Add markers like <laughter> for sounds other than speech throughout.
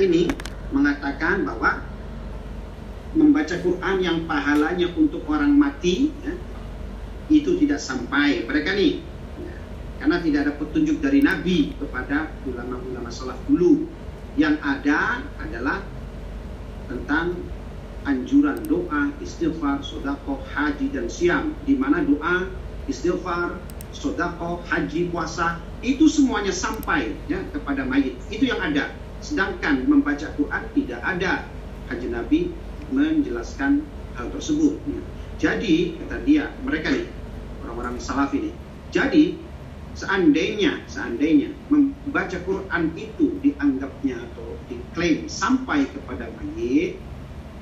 ini mengatakan bahwa membaca Quran yang pahalanya untuk orang mati ya, itu tidak sampai mereka nih. Ya, karena tidak ada petunjuk dari Nabi kepada ulama-ulama salaf dulu. Yang ada adalah tentang anjuran doa, istighfar, sodako, haji dan siam. Di mana doa, istighfar, sodako, haji, puasa itu semuanya sampai ya kepada mayit. Itu yang ada sedangkan membaca Quran tidak ada haji Nabi menjelaskan hal tersebut. Jadi kata dia mereka nih orang-orang salaf ini. Jadi seandainya seandainya membaca Quran itu dianggapnya atau diklaim sampai kepada mayit,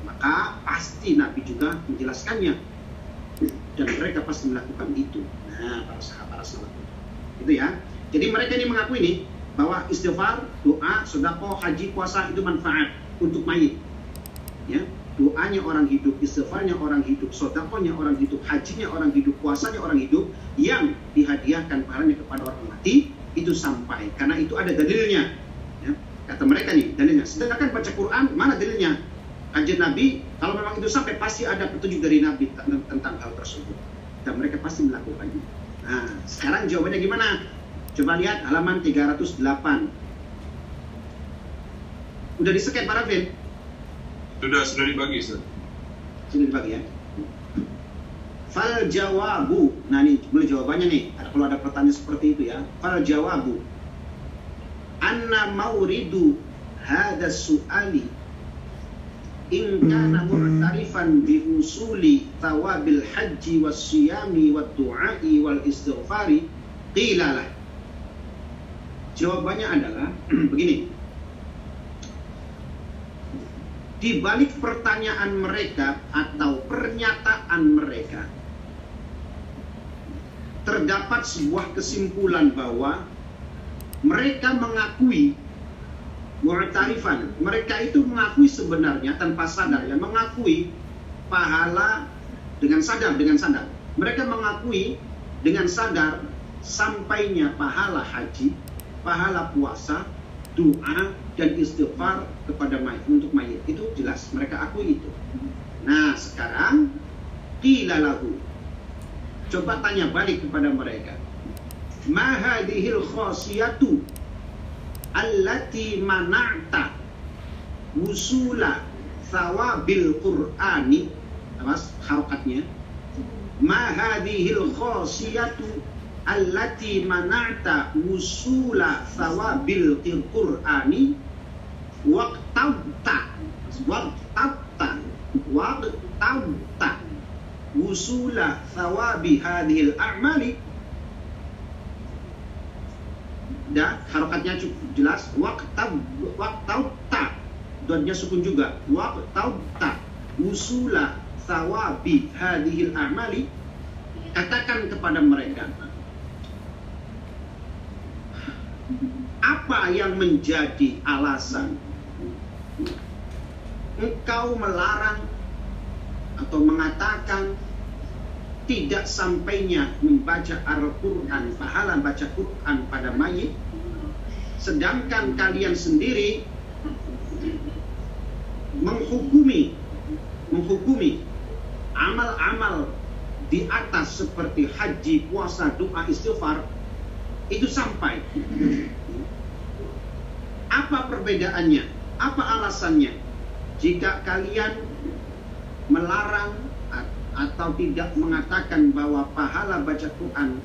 maka pasti Nabi juga menjelaskannya dan mereka pasti melakukan itu. Nah, para sahabat para salaf itu. Itu ya. Jadi mereka ini mengaku ini bahwa istighfar, doa, sedekah, haji, puasa itu manfaat untuk mayit. Ya, doanya orang hidup, istighfarnya orang hidup, sodakonya orang hidup, hajinya orang hidup, puasanya orang hidup yang dihadiahkan pahalanya kepada orang mati itu sampai karena itu ada dalilnya. Ya, kata mereka nih dalilnya. Sedangkan baca Quran mana dalilnya? Kajian Nabi kalau memang itu sampai pasti ada petunjuk dari Nabi tentang hal tersebut dan mereka pasti melakukannya. Nah, sekarang jawabannya gimana? Coba lihat halaman 308. Udah di-scan para Vin? Sudah sudah dibagi, Ustaz. Sudah dibagi ya. Fal jawabu. Nah, ini mulai jawabannya nih. Kalau ada pertanyaan seperti itu ya. Fal jawabu. Anna mauridu hada su'ali in kana mu'tarifan bi usuli tawabil haji was siyami wad du'ai wal istighfari qila lah. Jawabannya adalah <clears throat> begini. di balik pertanyaan mereka atau pernyataan mereka terdapat sebuah kesimpulan bahwa mereka mengakui mu'tarifan mereka itu mengakui sebenarnya tanpa sadar ya mengakui pahala dengan sadar dengan sadar mereka mengakui dengan sadar sampainya pahala haji pahala puasa doa dan istighfar kepada mayit untuk mayit. Itu jelas mereka akui itu. Nah sekarang qila lahu. Coba tanya balik kepada mereka. Ma hadhil khasiyatu allati mana'ta wusula thawabil qur'ani. Awas harokatnya. Ma hadhil khasiyatu allati mana'ta wusula thawabil qur'ani waqtabta waqtabta waqtabta wusula thawabi hadhil a'mali. Dah harokatnya cukup jelas waqtab waqtabta. Donnya sukun juga. Waqtabta wusula thawabi hadhil a'mali. Katakan kepada mereka apa yang menjadi alasan engkau melarang atau mengatakan tidak sampainya membaca Al-Quran, pahala baca Quran pada mayit, sedangkan kalian sendiri menghukumi menghukumi amal-amal di atas seperti haji, puasa, doa, istighfar itu sampai. Apa perbedaannya? Apa alasannya? Jika kalian melarang atau tidak mengatakan bahwa pahala baca Quran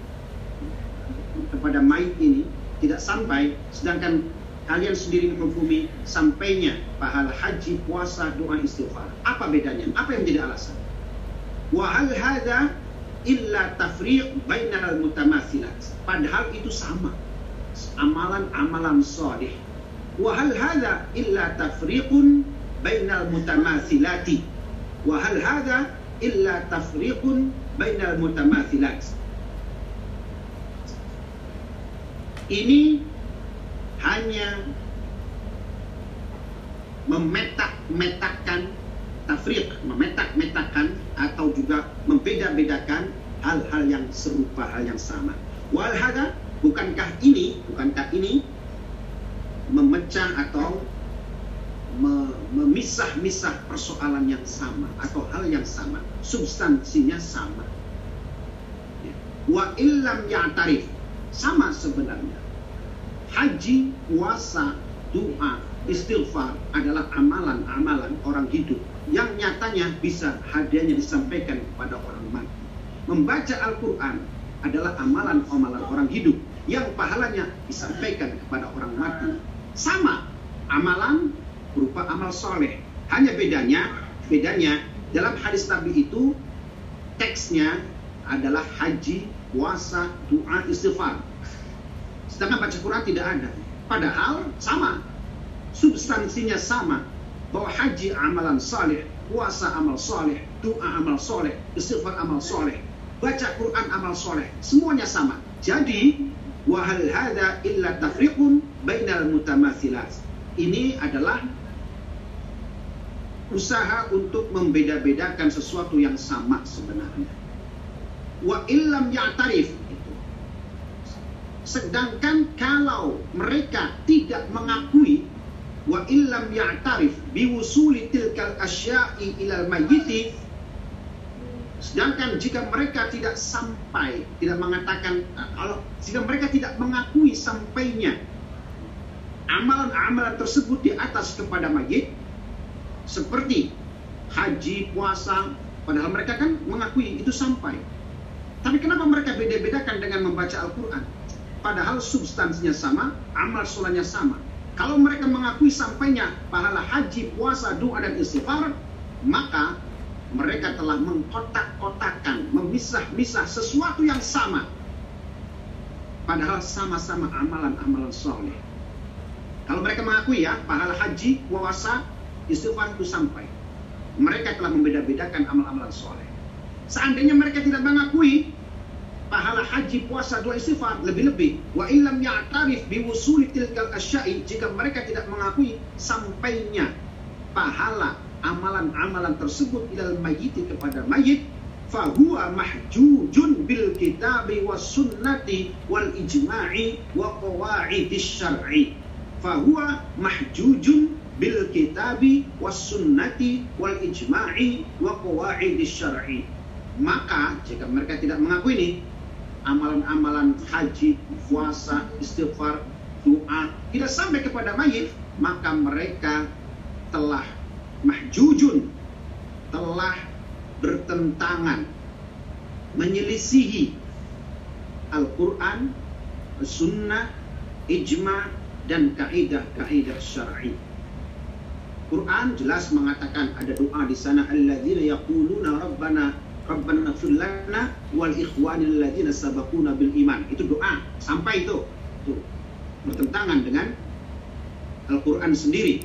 kepada mayit ini tidak sampai, sedangkan kalian sendiri menghukumi sampainya pahala haji, puasa, doa, istighfar. Apa bedanya? Apa yang menjadi alasan? Wahal hada illa tafriq bainal mutamathilat. Padahal itu sama. Amalan-amalan salih. Wahal hada illa tafriqun bainal mutamathilati. Wahal hada illa tafriqun bainal mutamathilat. Ini hanya memetak-metakan tafriq, memetak-metakan atau juga membeda-bedakan hal-hal yang serupa, hal yang sama. Walhada, bukankah ini, bukankah ini memecah atau misah-misah persoalan yang sama atau hal yang sama, substansinya sama. Ya. Wa illam ya'tarif sama sebenarnya. Haji, puasa, doa, istighfar adalah amalan-amalan orang hidup yang nyatanya bisa hadiahnya disampaikan kepada orang mati. Membaca Al-Quran adalah amalan-amalan orang hidup yang pahalanya disampaikan kepada orang mati. Sama, amalan berupa amal soleh. Hanya bedanya, bedanya dalam hadis Nabi itu teksnya adalah haji, puasa, doa, istighfar. Sedangkan baca Quran tidak ada. Padahal sama, substansinya sama. Bahwa haji amalan saleh, puasa amal saleh, doa amal saleh, istighfar amal saleh, baca Quran amal saleh, semuanya sama. Jadi wahal hada illa tafriqun bainal mutamathilat. Ini adalah usaha untuk membeda-bedakan sesuatu yang sama sebenarnya. Wa illam ya'tarif itu. Sedangkan kalau mereka tidak mengakui wa illam ya'tarif biwusuli tilkal asya'i ilal mayyiti sedangkan jika mereka tidak sampai tidak mengatakan kalau jika mereka tidak mengakui sampainya amalan-amalan tersebut di atas kepada mayit seperti haji, puasa, padahal mereka kan mengakui itu sampai. Tapi kenapa mereka beda-bedakan dengan membaca Al-Quran? Padahal substansinya sama, amal solanya sama. Kalau mereka mengakui sampainya pahala haji, puasa, doa, dan istighfar, maka mereka telah mengkotak-kotakan, memisah-misah sesuatu yang sama. Padahal sama-sama amalan-amalan soleh. Kalau mereka mengakui ya, pahala haji, puasa, istighfar itu sampai. Mereka telah membeda-bedakan amal-amalan soleh. Seandainya mereka tidak mengakui pahala haji, puasa, doa, istighfar lebih-lebih. Wa illam ya'tarif biwusuli tilkal asya'i jika mereka tidak mengakui sampainya pahala amalan-amalan tersebut ilal mayyiti kepada mayit fahuwa mahjujun bil kitabi was sunnati wal ijma'i wa qawaidis syar'i fahuwa mahjujun bil kitabi was sunnati wal ijma'i wa qawaidis syar'i. Maka jika mereka tidak mengakui ini amalan-amalan haji, puasa, istighfar, doa tidak sampai kepada mayit maka mereka telah mahjujun telah bertentangan menyelisihi Al-Quran, Sunnah, Ijma, dan kaidah-kaidah syar'i. Quran jelas mengatakan ada doa di sana alladzina yaquluna rabbana rabbana lana wal ikhwanil ladzina sabaquna bil iman. Itu doa, sampai itu. Tuh. Bertentangan dengan Al-Quran sendiri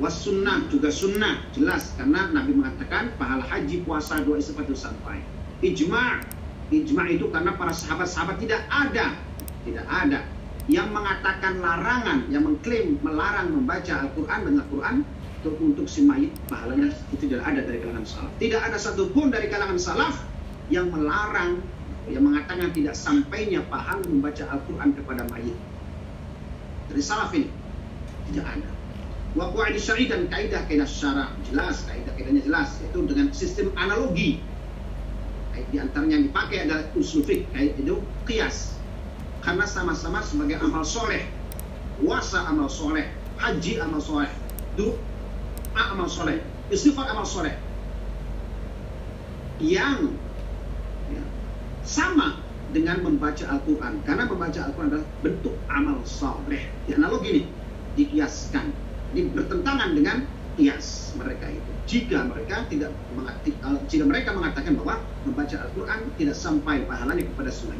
was sunnah juga sunnah jelas karena Nabi mengatakan pahala haji puasa doa istighfar itu sampai ijma ijma itu karena para sahabat-sahabat tidak ada tidak ada yang mengatakan larangan yang mengklaim melarang membaca Al-Quran dan Al-Quran untuk, untuk si mayit pahalanya itu tidak ada dari kalangan salaf. Tidak ada satupun dari kalangan salaf yang melarang yang mengatakan tidak sampainya pahala membaca Al-Quran kepada mayit. Dari salaf ini tidak ada. Wa qawaid syar'i dan kaidah-kaidah syara jelas kaidah-kaidahnya jelas itu dengan sistem analogi. Di antaranya yang dipakai adalah usul fiqh itu kias karena sama-sama sebagai amal soleh. Puasa amal soleh. Haji amal soleh. Doa amal soleh. Istighfar amal soleh. Yang ya, sama dengan membaca Al-Quran. Karena membaca Al-Quran adalah bentuk amal soleh. Di analogi ini dikiaskan. Ini bertentangan dengan kias mereka itu. Jika mereka tidak uh, jika mereka mengatakan bahwa membaca Al-Quran tidak sampai pahalanya kepada sunnah,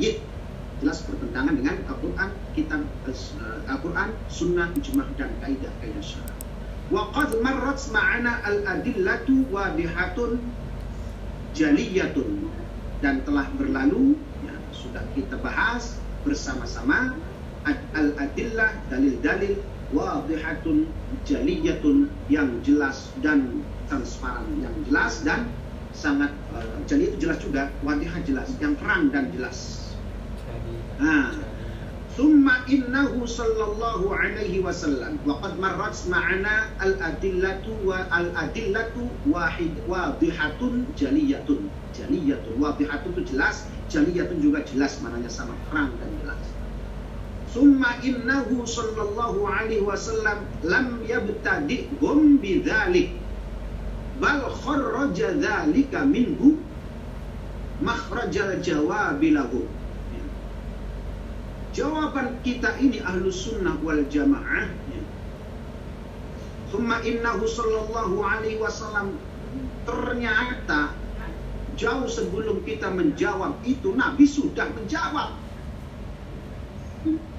jelas bertentangan dengan Al-Quran, kitab uh, Al-Quran, sunnah, ijmah dan kaidah kaidah syarah. Wa qad marrat ma'ana al-adillatu wadihatun jaliyatun dan telah berlalu ya, sudah kita bahas bersama-sama al-adillah dalil-dalil wadihatun jaliyatun yang jelas dan transparan yang jelas dan sangat uh, jali itu jelas juga wadihah jelas yang terang dan jelas nah Thumma innahu sallallahu alaihi wasallam wa qad marrat ma'ana al-adillatu wa al-adillatu wahid wadihatun jaliyatun. Jaliyatun wadihatun itu jelas, jaliyatun juga jelas mananya sama terang dan jelas. Thumma innahu sallallahu alaihi wasallam lam yabtadi'hum bidzalik bal kharraja dzalika minhu makhrajal jawabi lahu jawaban kita ini ahlu sunnah wal jamaah ya. Thumma innahu sallallahu alaihi wasallam ternyata jauh sebelum kita menjawab itu Nabi sudah menjawab.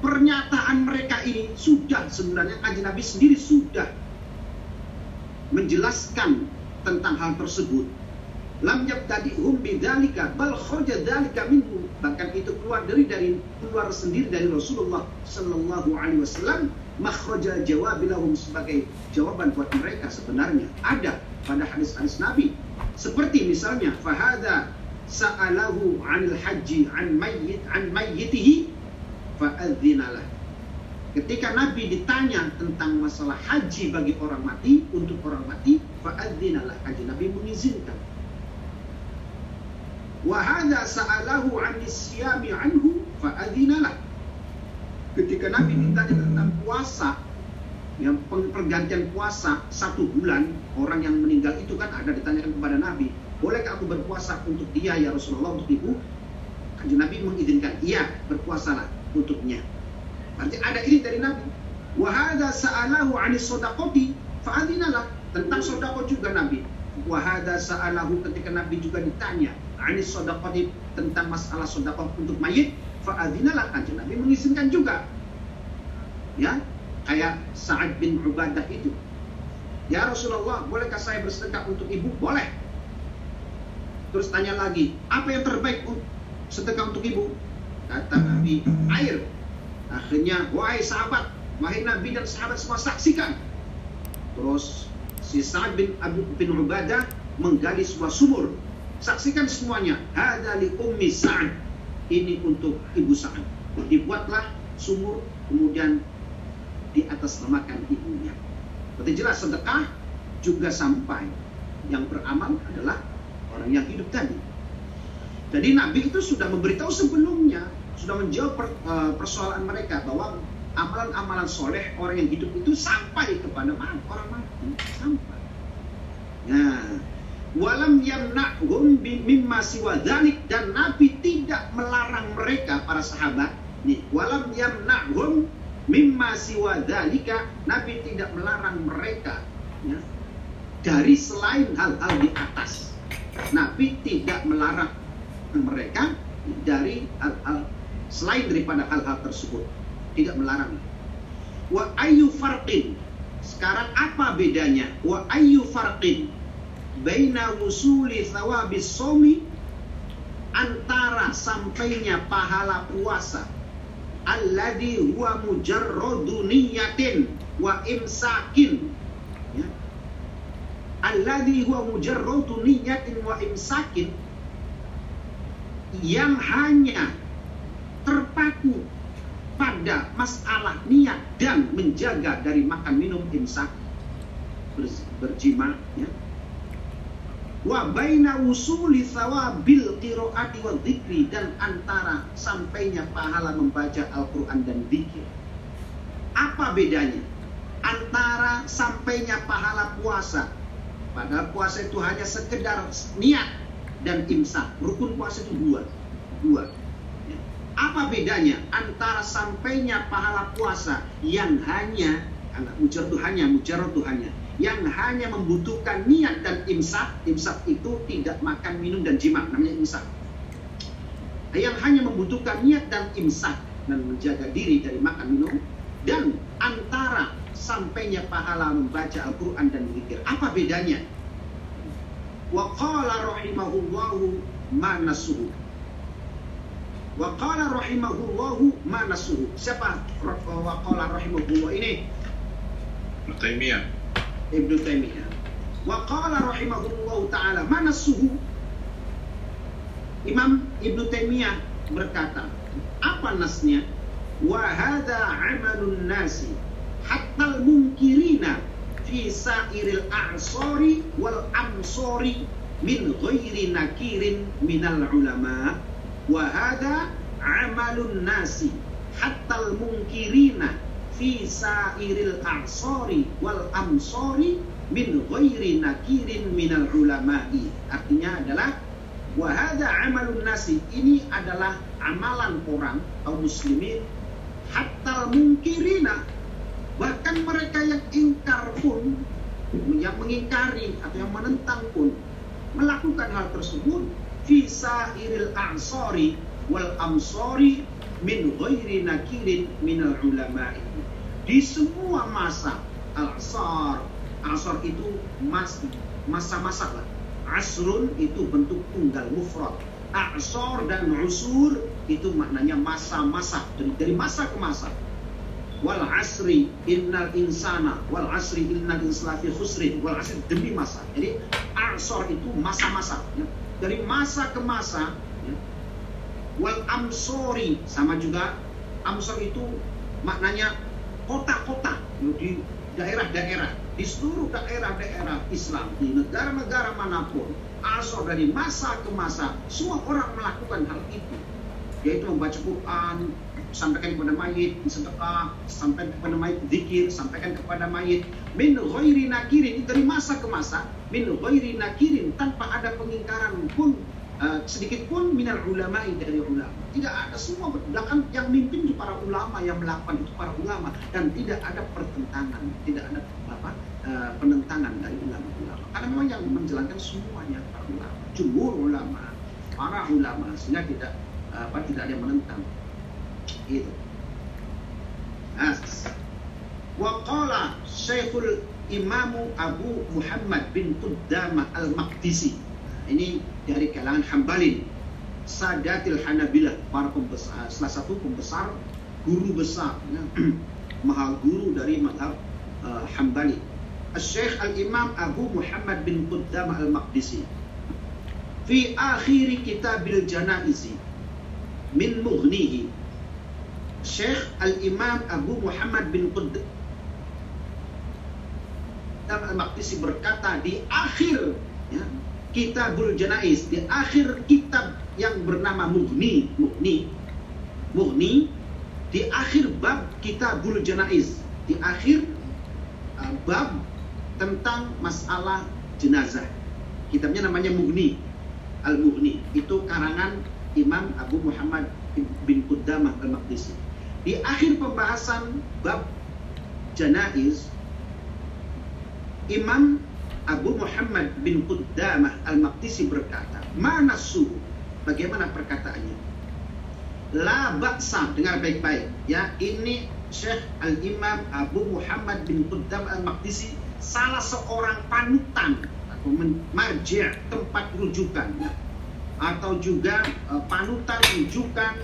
Pernyataan mereka ini sudah sebenarnya kanjeng Nabi sendiri sudah menjelaskan tentang hal tersebut. Lam yabtadi'hum bidzalika bal kharaja dzalika minhu bahkan itu keluar dari dari keluar sendiri dari Rasulullah sallallahu alaihi wasallam makhraja jawabilahum sebagai jawaban buat mereka sebenarnya. Ada pada hadis-hadis Nabi. Seperti misalnya fahada sa'alahu 'anil haji an mayyit an mayyitihi fa'adzinalah ketika Nabi ditanya tentang masalah haji bagi orang mati untuk orang mati fa'adzinalah haji. Nabi mengizinkan Wahada sa'alahu anisyami anhu fa'adhinalah. Ketika Nabi ditanya tentang puasa, yang pergantian puasa satu bulan, orang yang meninggal itu kan ada ditanyakan kepada Nabi, bolehkah aku berpuasa untuk dia ya Rasulullah untuk ibu? Kanjeng Nabi mengizinkan, iya berpuasalah untuknya. Berarti ada ini dari Nabi. Wahada sa'alahu anis sodakoti fa'adhinalah. Tentang sodako juga Nabi. Wahada sa'alahu ketika Nabi juga ditanya anis sodakoti tentang masalah sodakoh untuk mayit fa'adinalah kanjeng Nabi. Mengizinkan juga. Ya kayak Sa'ad bin Ubadah itu. Ya Rasulullah bolehkah saya bersedekah untuk ibu? Boleh. Terus tanya lagi apa yang terbaik sedekah untuk ibu? Kata Nabi air. Akhirnya wahai sahabat wahai Nabi dan sahabat semua saksikan. Terus si Sa'ad bin Abu bin Ubadah menggali sebuah sumur Saksikan semuanya. Hadali ummi Sa'ad. Ini untuk ibu Sa'ad. Dibuatlah sumur, kemudian di atas namakan ibunya. Berarti jelas sedekah juga sampai. Yang beramal adalah orang yang hidup tadi. Jadi Nabi itu sudah memberitahu sebelumnya, sudah menjawab uh, persoalan mereka bahwa amalan-amalan soleh orang yang hidup itu sampai kepada orang mati, sampai. Nah, walam yamna'hum mimma siwa dzalik dan Nabi tidak melarang mereka para sahabat nih walam yamna'hum mimma siwa dzalika Nabi tidak melarang mereka ya, dari selain hal-hal di atas. Nabi tidak melarang mereka dari hal-hal selain daripada hal-hal tersebut. Tidak melarang. Wa ayu farqin. Sekarang apa bedanya? Wa ayu farqin baina wusuli thawabis somi antara sampainya pahala puasa. Alladhi huwa mujarradu niyatin wa imsakin. Ya. alladhi huwa mujarradu niyatin wa imsakin yang hanya terpaku pada masalah niat dan menjaga dari makan minum imsak berjima ya wa baina usuli thawabil qiraati wa dzikri dan antara sampainya pahala membaca Al-Qur'an dan zikir. Apa bedanya? Antara sampainya pahala puasa. Padahal puasa itu hanya sekedar niat dan imsak. Rukun puasa itu dua. Dua. Ya. Apa bedanya antara sampainya pahala puasa yang hanya anak mujar itu hanya mujarab itu hanya yang hanya membutuhkan niat dan imsak, imsak itu tidak makan, minum dan jima, namanya imsak. Yang hanya membutuhkan niat dan imsak dan menjaga diri dari makan minum dan antara sampainya pahala membaca Al-Quran dan zikir. Apa bedanya? Wa qala rahimahullahu ma nasuhu. Wa qala rahimahullahu ma nasuhu. Siapa wa qala rahimahullah ini? Taimiyah. Ibnu Taimiyah. Wa qala rahimahullah taala mana suhu? Imam Ibnu Taimiyah berkata, apa nasnya? wa hadha amalun nasi hatta al-munkirina fi sairil a'sari wal amsori min ghairi nakirin minal ulama wa hadha amalun nasi hatta al-munkirina fi sairil a'sari wal amsori min ghairi nakirin minal ulama'i. Artinya adalah wahada amalun nasi ini adalah amalan orang kaum muslimin hatta mungkirina. Bahkan mereka yang ingkar pun yang mengingkari atau yang menentang pun melakukan hal tersebut fi sairil ansori wal amsori min ghairi nakirin minal ulama'i di semua masa al-asar asar itu mas masa-masa lah asrun itu bentuk tunggal mufrad asar dan usur itu maknanya masa-masa dari, masa ke masa wal asri innal insana wal asri innal insana fi khusrin wal asri demi masa jadi asar itu masa-masa ya. dari masa ke masa. Wal amsori. Sama juga amsor itu maknanya kota-kota. Di daerah-daerah. Di seluruh daerah-daerah Islam di negara-negara mana pun asal dari masa ke masa semua orang melakukan hal itu. Yaitu membaca Quran sampaikan kepada mayit sedekah sampaikan kepada mayit zikir sampaikan kepada mayit. Min ghairi nakirin dari masa ke masa min ghairi nakirin tanpa ada pengingkaran pun uh, sedikit pun minal ulama dari ulama. Tidak ada semua bahkan yang mimpin itu para ulama yang melakukan itu para ulama. Dan tidak ada pertentangan tidak ada apa uh, penentangan dari ulama-ulama. Karena memang yang menjalankan semuanya para ulama. Jumhur ulama para ulama sehingga tidak apa tidak ada yang menentang. Itu As. Waqala Syekhul Imamu Abu Muhammad bin Qudamah Al-Maqdisi. Ini dari kalangan Hambalin Sadatil Hanabilah para pembesar salah satu pembesar guru besar ya, <clears throat> mahal guru dari madhab uh, Hambali. Syekh Al-Imam Abu Muhammad bin Qudamah Al-Maqdisi. Fi akhir kitabil janaizi min mughnihi. Syekh Al-Imam Abu Muhammad bin Qudamah Al-Maqdisi berkata di akhir ya, Kitabul Janais di akhir kitab yang bernama Mughni Mughni. Mughni di akhir bab Kitabul Janais di akhir uh, bab tentang masalah jenazah. Kitabnya namanya Mughni Al Mughni itu karangan Imam Abu Muhammad bin Qudamah Al Maqdisi di akhir pembahasan bab janais Imam Abu Muhammad bin Qudamah Al-Maqdisi berkata, mana su? Bagaimana perkataannya? La baksa, dengar baik-baik. Ya, ini Syekh Al-Imam Abu Muhammad bin Qudamah Al-Maqdisi salah seorang panutan atau marji' tempat rujukan atau juga uh, panutan rujukan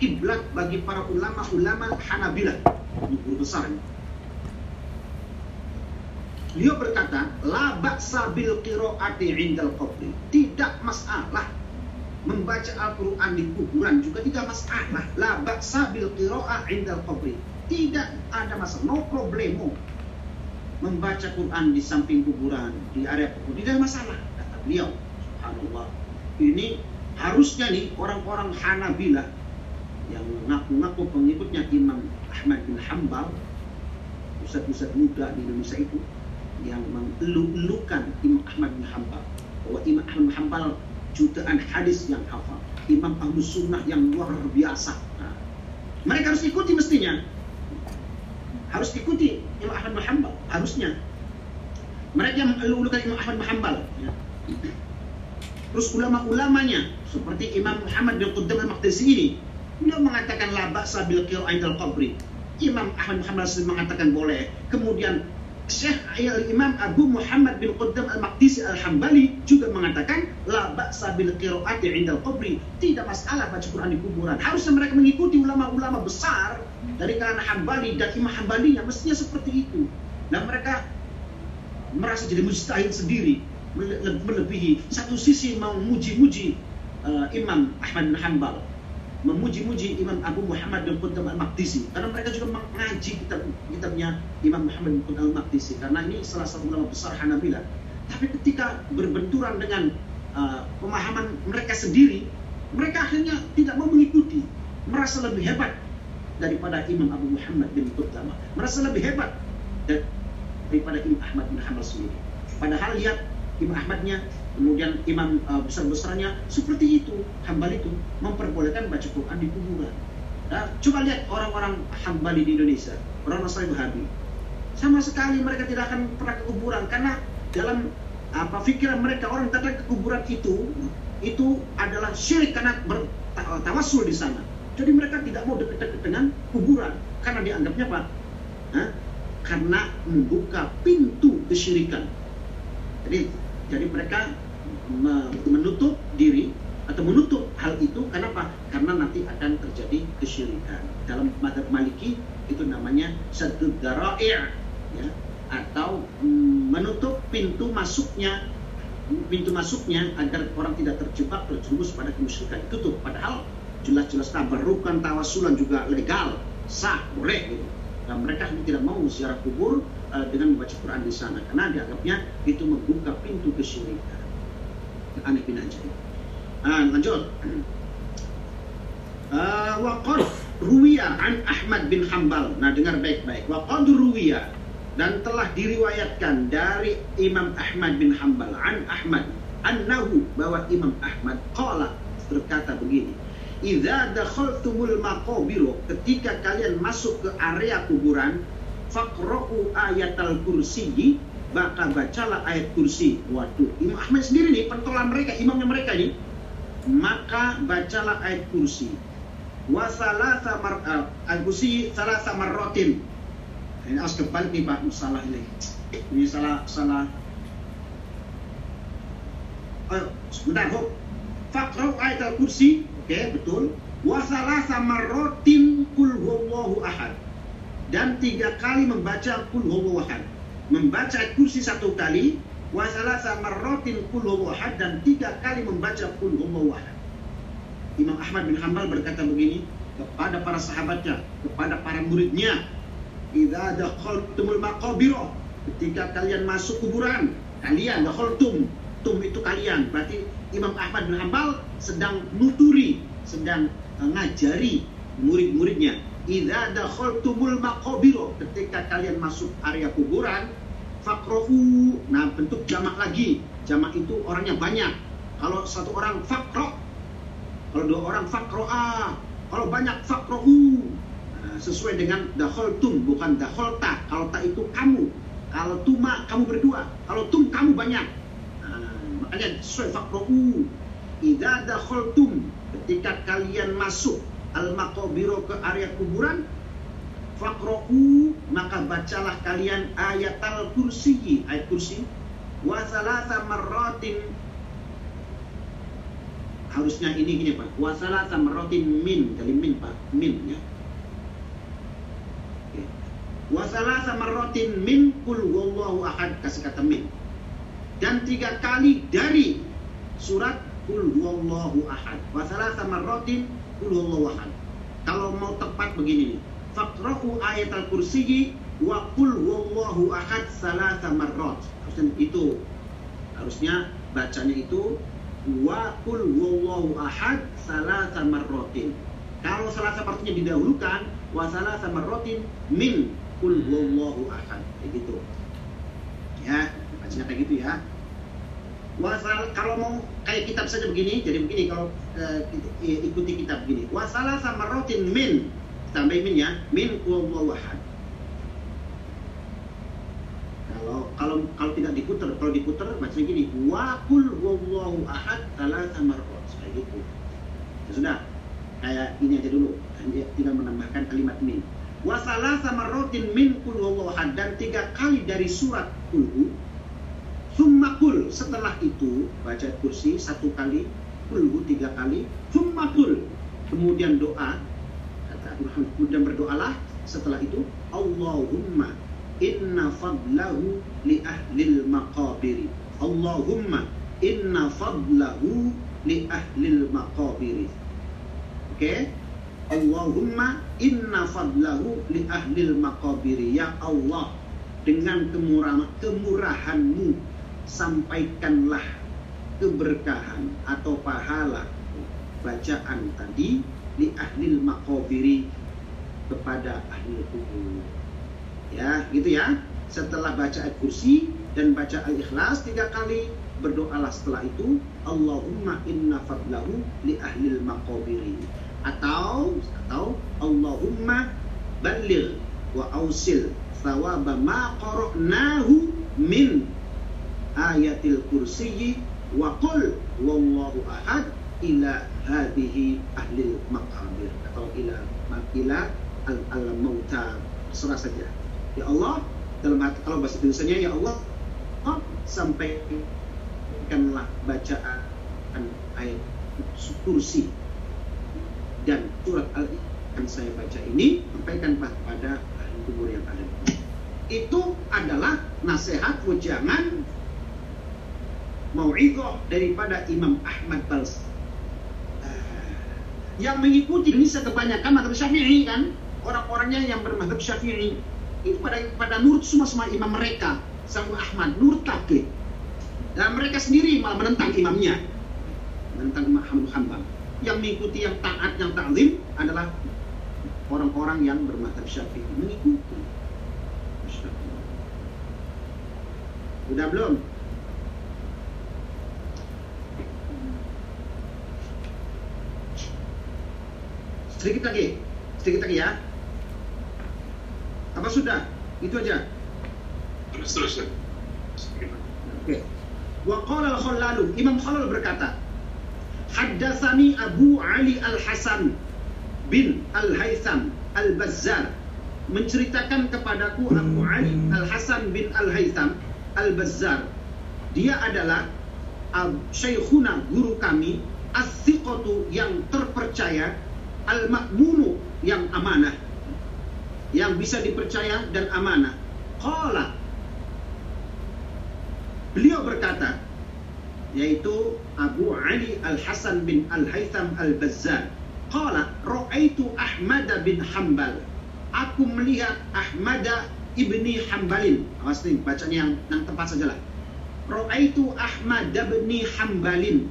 kiblat bagi para ulama-ulama Hanabilah guru besar Beliau berkata, la ba'sa bil qiraati indal qabri. Tidak masalah membaca Al-Qur'an di kuburan juga tidak masalah. La ba'sa bil qira'a indal qabri. Tidak ada masalah, no problemo. Membaca Quran di samping kuburan, di area kuburan, tidak masalah. Kata beliau, subhanallah. Ini harusnya nih orang-orang Hanabilah yang ngaku-ngaku pengikutnya Imam Ahmad bin Hambal, pusat-pusat muda di Indonesia itu, yang mengeluh-elukan Imam Ahmad bin Hanbal. Bahwa Imam Ahmad bin Hanbal jutaan hadis yang hafal. Imam Ahlus Sunnah yang luar biasa. Nah, mereka harus ikuti mestinya. Harus ikuti Imam Ahmad bin Hanbal harusnya. Mereka yang mengeluh-elukan Imam Ahmad bin Hanbal ya. terus ulama-ulamanya seperti Imam Muhammad bin Qudam al-Maqdisi ini beliau mengatakan la ba'sa bil qira'in al-qabri Imam Ahmad bin Hanbal mengatakan boleh. Kemudian Syekh Imam Abu Muhammad bin Qaddam Al-Maqdisi Al-Hambali juga mengatakan la ba'sa bil qiraati 'inda al-qabri. Tidak masalah baca Quran di kuburan. Harusnya mereka mengikuti ulama-ulama besar dari kalangan Hambali dan Imam Hambali yang mestinya seperti itu. Dan mereka merasa jadi mujtahid sendiri, melebihi satu sisi mau muji-muji uh, Imam Ahmad bin Hanbal. Memuji-muji Imam Abu Muhammad bin Qudam al-Maqdisi. Karena mereka juga mengaji kitab kitabnya Imam Muhammad bin Qudam al-Maqdisi. Karena ini salah satu ulama besar Hanabilah tapi ketika berbenturan dengan uh, pemahaman mereka sendiri mereka akhirnya tidak mau mengikuti. Merasa lebih hebat daripada Imam Abu Muhammad bin Qudam merasa lebih hebat daripada Imam Ahmad bin Hanbal sendiri. Padahal lihat Imam Ahmadnya kemudian imam uh, besar-besarnya seperti itu hambal itu memperbolehkan baca Quran di kuburan. Nah, coba lihat orang-orang hambali di Indonesia orang Nasrani Wahabi. Sama sekali mereka tidak akan pernah ke kuburan karena dalam apa pikiran mereka orang datang ke kuburan itu itu adalah syirik karena bertawasul di sana. Jadi mereka tidak mau dekat-dekat dengan kuburan karena dianggapnya apa? Hah? karena membuka pintu kesyirikan. Jadi jadi mereka menutup diri atau menutup hal itu kenapa? Karena nanti akan terjadi kesyirikan. Dalam madhab Maliki itu namanya satu dara'i' ya atau mm, menutup pintu masuknya pintu masuknya agar orang tidak terjebak terjerumus pada kemusyrikan itu tuh padahal jelas-jelas tabarukan tawasulan juga legal sah boleh gitu dan mereka tidak mau ziarah kubur uh, dengan membaca Quran di sana karena dianggapnya itu membuka pintu kesyirikan aneh bin ajaib. Ah, lanjut. Uh, <clears throat> waqad ruwiya an Ahmad bin Hambal. Nah, dengar baik-baik. Waqad ruwiya dan telah diriwayatkan dari Imam Ahmad bin Hambal an Ahmad annahu bahwa Imam Ahmad qala berkata begini Idza dakhaltumul maqabir ketika kalian masuk ke area kuburan faqra'u ayatal kursi maka bacalah ayat kursi. Waduh, Imam Ahmad sendiri nih, pentolan mereka, imamnya mereka nih. Maka bacalah ayat kursi. Wasalah samar uh, al-kursi salah rotin. Ini harus kebalik nih Pak, salah ini. Ini salah salah. Oh, sebentar, Hop. Fakrau ayat al-kursi. Oke, betul. Wasalah rotin kul ahad. Dan tiga kali membaca kul huwallahu ahad membaca kursi satu kali wasalah sama rotin kul wahad dan tiga kali membaca kul wahad. Imam Ahmad bin Hambal berkata begini kepada para sahabatnya, kepada para muridnya, "Idza dakhaltumul maqabir" ketika kalian masuk kuburan, kalian dakhaltum, tum itu kalian. Berarti Imam Ahmad bin Hambal sedang nuturi, sedang uh, ngajari murid-muridnya. Idza dakhaltumul maqabir ketika kalian masuk area kuburan, fakrohu nah bentuk jamak lagi. Jamak itu orangnya banyak. Kalau satu orang fakro kalau dua orang fakroa kalau banyak fakrohu nah, sesuai dengan daholtum bukan daholta kalau tak itu kamu kalau tuma kamu berdua kalau tum kamu banyak. Nah, makanya sesuai fakrohu idza dakhaltum ketika kalian masuk al maqabiro ke area kuburan Fakro'u maka bacalah kalian ayat al-kursi ayat kursi wa salasa marratin. Harusnya ini gini Pak. Wa salasa marratin min. Dari min Pak. Min ya. Wa salasa marratin min kul wallahu ahad. Kasih kata min. Dan tiga kali dari surat kul wallahu ahad. Wa salasa marratin kul wallahu ahad kalau mau tepat begini nih faqra'u ayat al-kursiyi wa qul wallahu ahad salasa marrat. Harusnya itu. Harusnya bacanya itu wa qul wallahu ahad salasa marratin. Kalau salasa marratnya didahulukan wa salasa marratin min qul wallahu ahad. Kayak gitu. Ya, bacanya kayak gitu ya. Wasal kalau mau kayak kitab saja begini, jadi begini kalau uh, ikuti kitab begini. Wasala sama rotin min. Tambah min ya. Min wallahu ahad kalau kalau kalau tidak diputar kalau diputar bacanya gini. Wa kul wallahu ahad salah marrat. Kayak gitu. Ya sudah. Kayak ini aja dulu. Dia tinggal menambahkan kalimat min. Wa salasa marratin min kul wallahu ahad. Dan tiga kali dari surat kulhu summa kul. Setelah itu baca kursi satu kali kulhu tiga kali summa kemudian doa kemudian berdoalah setelah itu Allahumma inna fadlahu li ahlil maqabiri Allahumma inna fadlahu li ahlil maqabiri oke Oke. Allahumma inna fadlahu li ahlil maqabiri. Ya Allah, dengan kemurahan, kemurahanmu sampaikanlah keberkahan atau pahala bacaan tadi li ahlil maqabiri kepada ahli kubur. Ya, gitu ya. Setelah baca ayat kursi dan baca al-ikhlas tiga kali, berdoalah setelah itu Allahumma inna fadlahu li ahlil maqabiri atau atau Allahumma balil wa ausil thawaba ma qara'nahu min ayatil kursiyyi wa qul wallahu ahad ila hadhihi ahli maqabir atau ila ila al, al mauta serah saja. Ya Allah dalam hati kalau bahasa Indonesia ya Allah oh, sampaikanlah bacaan ayat kursi dan surat al yang saya baca ini sampaikan pada ahli kubur yang ada itu adalah nasihat ujangan mau'idah daripada Imam Ahmad Bals yang mengikuti ini kebanyakan madhab syafi'i kan? Orang-orangnya yang bermadhab syafi'i. Itu pada pada nurut semua sama imam mereka. Sama Ahmad nurut taklid dan mereka sendiri malah menentang imamnya. Menentang Imam Ahmad Hanbal. Yang mengikuti yang taat yang taklim adalah orang-orang yang bermadhab syafi'i. Mengikuti. Udah belum Sedikit lagi, sedikit lagi ya. Apa sudah? Itu aja. Terus terus ya. Oke. Wa qala al-Khallalu, Imam Khalal berkata, Haddatsani Abu Ali Al-Hasan bin Al-Haytham Al-Bazzar menceritakan kepadaku Abu Ali Al-Hasan bin Al-Haytham Al-Bazzar. Dia adalah Syekhuna guru kami as yang terpercaya al-ma'munu yang amanah. Yang bisa dipercaya dan amanah. Qala. Beliau berkata yaitu Abu Ali Al-Hasan bin Al-Haytham Al-Bazzar qala ra'aitu Ahmad bin Hambal aku melihat Ahmad ibni Hambalin awas nih bacanya yang, yang tepat sajalah. Ra'aitu Ahmad bin Hambalin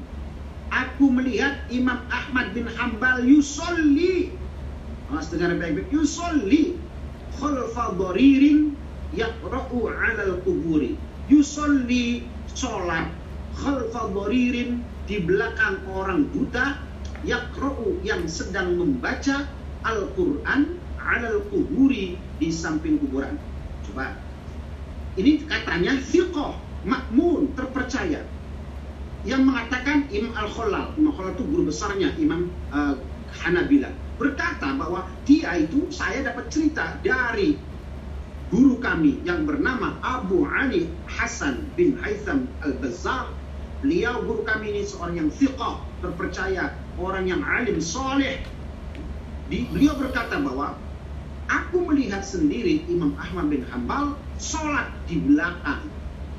aku melihat Imam Ahmad bin Hambal yusolli. Mas dengar baik-baik. Yusolli. Khalfa dharirin yaqra'u 'ala al-quburi yusolli sholat. Khalfa dharirin di belakang orang buta. Yaqra'u yang sedang membaca Al-Qur'an 'ala al-quburi di samping kuburan. Coba. Ini katanya thiqah makmun terpercaya yang mengatakan Imam Al-Khalal, Imam Khalal itu guru besarnya Imam uh, Hanabila, berkata bahwa dia itu saya dapat cerita dari guru kami yang bernama Abu Ali Hasan bin Haytham Al-Bazzar. Beliau guru kami ini seorang yang thiqah, terpercaya, orang yang alim soleh. Di, beliau berkata bahwa aku melihat sendiri Imam Ahmad bin Hambal sholat di belakang,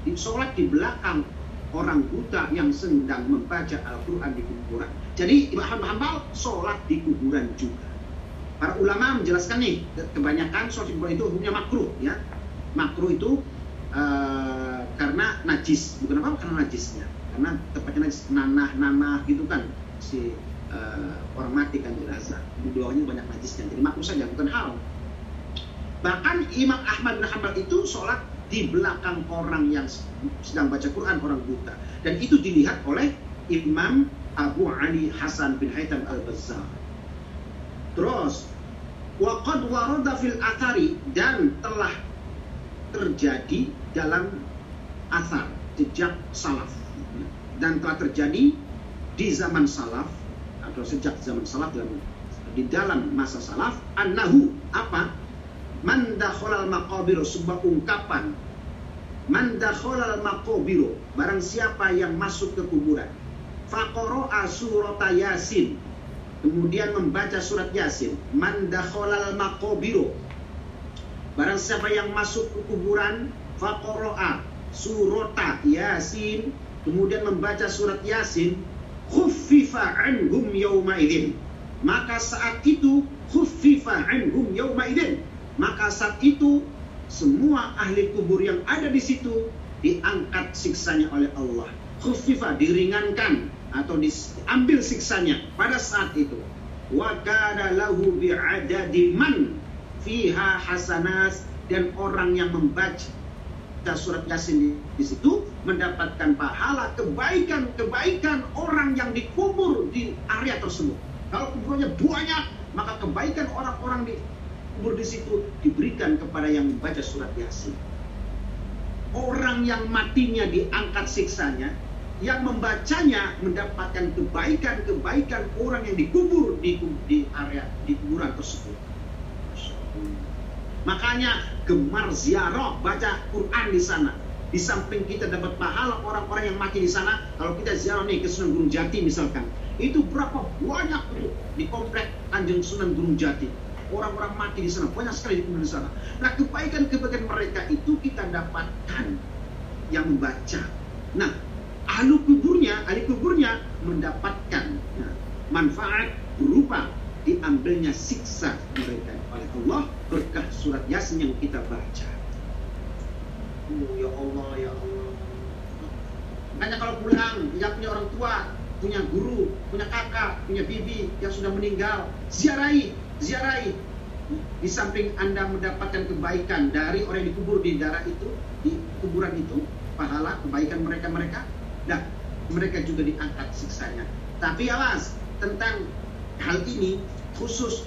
di sholat di belakang orang buta yang sedang membaca Al-Quran di kuburan. Jadi Imam Hanbal sholat di kuburan juga. Para ulama menjelaskan nih, kebanyakan sholat di kuburan itu hukumnya makruh ya. Makruh itu uh, karena najis, bukan apa karena najisnya. Karena tepatnya najis nanah-nanah gitu kan si uh, orang mati kan jenazah. Di bawahnya banyak najisnya. Jadi makruh saja, bukan hal. Bahkan Imam Ahmad bin Hanbal itu sholat di belakang orang yang sedang baca Quran orang buta. Dan itu dilihat oleh Imam Abu Ali Hasan bin Haytham Al-Bazzar. Terus waqad warada fil athari dan telah terjadi dalam asar jejak salaf. Dan telah terjadi di zaman salaf atau sejak zaman salaf dalam di dalam masa salaf annahu apa man dakhalal maqabir sebuah ungkapan. Man dakhalal maqabir barang siapa yang masuk ke kuburan. Faqara'a surat yasin. Kemudian membaca surat yasin. Man dakhalal maqabir barang siapa yang masuk ke kuburan faqara'a surat yasin. Kemudian membaca surat yasin khuffifa anhum idzin maka saat itu khuffifa anhum yauma maka saat itu semua ahli kubur yang ada di situ diangkat siksanya oleh Allah khuffifa diringankan atau diambil siksanya pada saat itu wa kana lahu bi'adadi man fiha hasanas dan orang yang membaca surat Yasin di situ mendapatkan pahala kebaikan-kebaikan orang yang dikubur di area tersebut. Kalau kuburnya banyak, maka kebaikan orang-orang di kubur di situ diberikan kepada yang membaca surat Yasin. Orang yang matinya diangkat siksanya, yang membacanya mendapatkan kebaikan-kebaikan orang yang dikubur di, di area di kuburan tersebut. Makanya gemar ziarah baca Quran di sana. Di samping kita dapat pahala orang-orang yang mati di sana, kalau kita ziarah nih ke Sunan Gunung Jati misalkan, itu berapa banyak tuh di komplek Tanjung Sunan Gunung Jati. Orang-orang mati di sana, banyak sekali di sana. Nah, kebaikan-kebaikan mereka itu kita dapatkan yang membaca. Nah, ahli kuburnya, ahli kuburnya mendapatkan nah, manfaat berupa diambilnya siksa mereka oleh Allah berkah surat Yasin yang kita baca. Oh, ya Allah, ya Allah. Makanya kalau pulang, yang punya orang tua, punya guru, punya kakak, punya bibi yang sudah meninggal, ziarahi, ziarahi. Di samping Anda mendapatkan kebaikan dari orang yang dikubur di darah itu, di kuburan itu, pahala, kebaikan mereka-mereka, dan mereka juga diangkat siksanya. Tapi awas, tentang hal ini khusus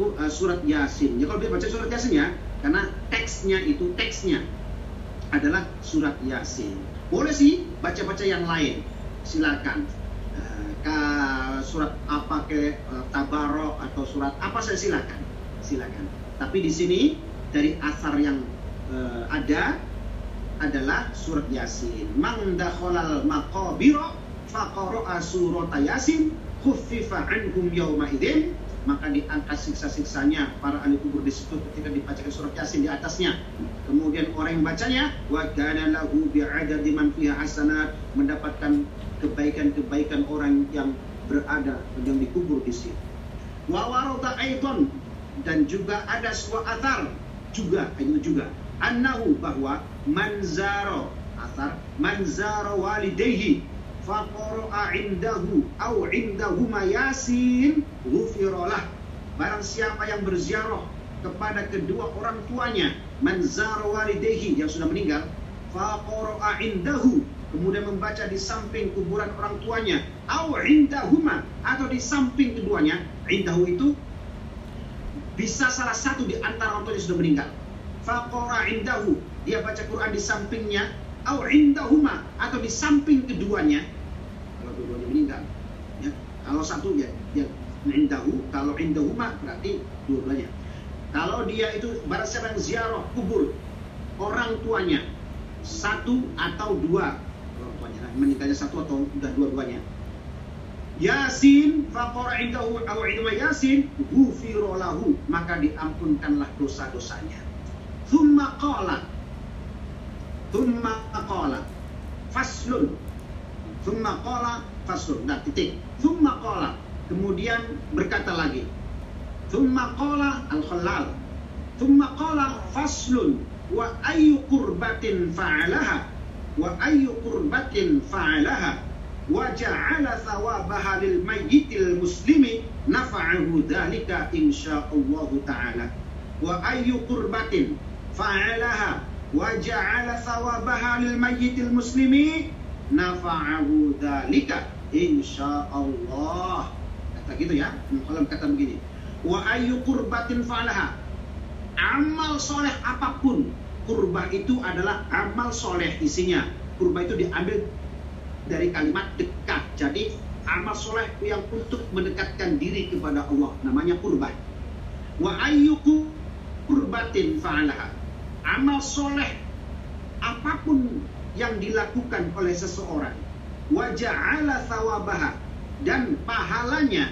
uh, surat Yasin. Ya kalau dia baca surat Yasin ya, karena teksnya itu teksnya adalah surat Yasin. Boleh sih baca-baca yang lain, silakan. Ke surat apa ke uh, Tabarok atau surat apa saya silakan, silakan. Tapi di sini dari asar yang uh, ada adalah surat Yasin. Mang dakhalal maqabira faqara'a surat Yasin khuffifa anhum yawma idzin maka diangkat siksa-siksanya para ahli kubur di situ ketika dibacakan surat Yasin di atasnya. Kemudian orang yang bacanya wa kana lahu bi'adadi man fiha hasanat mendapatkan kebaikan-kebaikan orang yang berada yang dikubur di situ. Wa warada aidan dan juga ada sebuah athar juga itu juga annahu bahwa manzaro athar manzaro walidayhi faqara'a indahu au indahuma yasin ghufiralah barang siapa yang berziarah kepada kedua orang tuanya manzara walidehi yang sudah meninggal faqara'a indahu kemudian membaca di samping kuburan orang tuanya au indahuma atau di samping keduanya indahu itu bisa salah satu di antara orang tuanya sudah meninggal. Faqara indahu. Dia baca Quran di sampingnya au indahuma atau di samping keduanya kalau keduanya meninggal. Ya kalau satu ya ya indahu kalau indahuma berarti dua-duanya. Kalau dia itu barang siapa yang ziarah kubur orang tuanya satu atau dua tuanya meninggalnya satu atau udah dua-duanya Yasin faqara indahu aw indahuma Yasin ghufira lahu maka diampunkanlah dosa-dosanya. Thumma qala Thumma qala faslun. Thumma qala faslun. Nah, titik. Thumma qala. Kemudian berkata lagi. Thumma qala al-khallal. Thumma qala faslun wa ayyu qurbatin fa'alaha wa ayyu qurbatin fa'alaha. Wa ja'ala thawabaha lil mayyitil muslimi nafa'ahu dhalika insyaallah ta'ala. Wa ayyu qurbatin fa'alaha. Wa ja'ala thawabaha lil mayyitil muslimi nafa'ahu dzalika insyaallah kata gitu ya kalau kata begini. Wa ayyu qurbatin fa'alaha. Amal soleh apa pun kurbah itu adalah amal soleh isinya. Kurbah itu diambil dari kalimat dekat. Jadi amal soleh yang untuk mendekatkan diri kepada Allah. Namanya kurbah wa ayyu kurbatin fa'alaha. Amal soleh apa pun yang dilakukan oleh seseorang waja'ala thawabaha dan pahalanya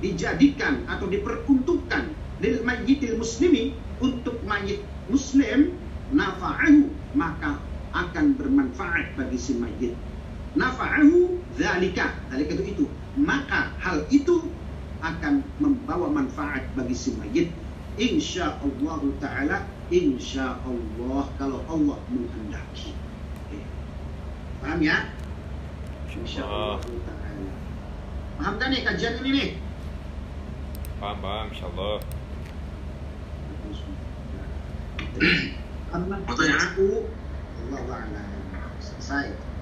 dijadikan atau diperuntukkan lil mayyitil muslimi untuk mayit muslim nafa'ahu maka akan bermanfaat bagi si mayit. Nafa'ahu dzalika. Dzalika itu itu. Maka hal itu akan membawa manfaat bagi si mayit. Insya Allah taala insya Allah kalau Allah menghendaki. Paham ya? Insya Allah taala. Paham kan nih kajian ini nih? Paham, paham, insyaallah. Amma Pertanyaan? aku Allah. Selesai.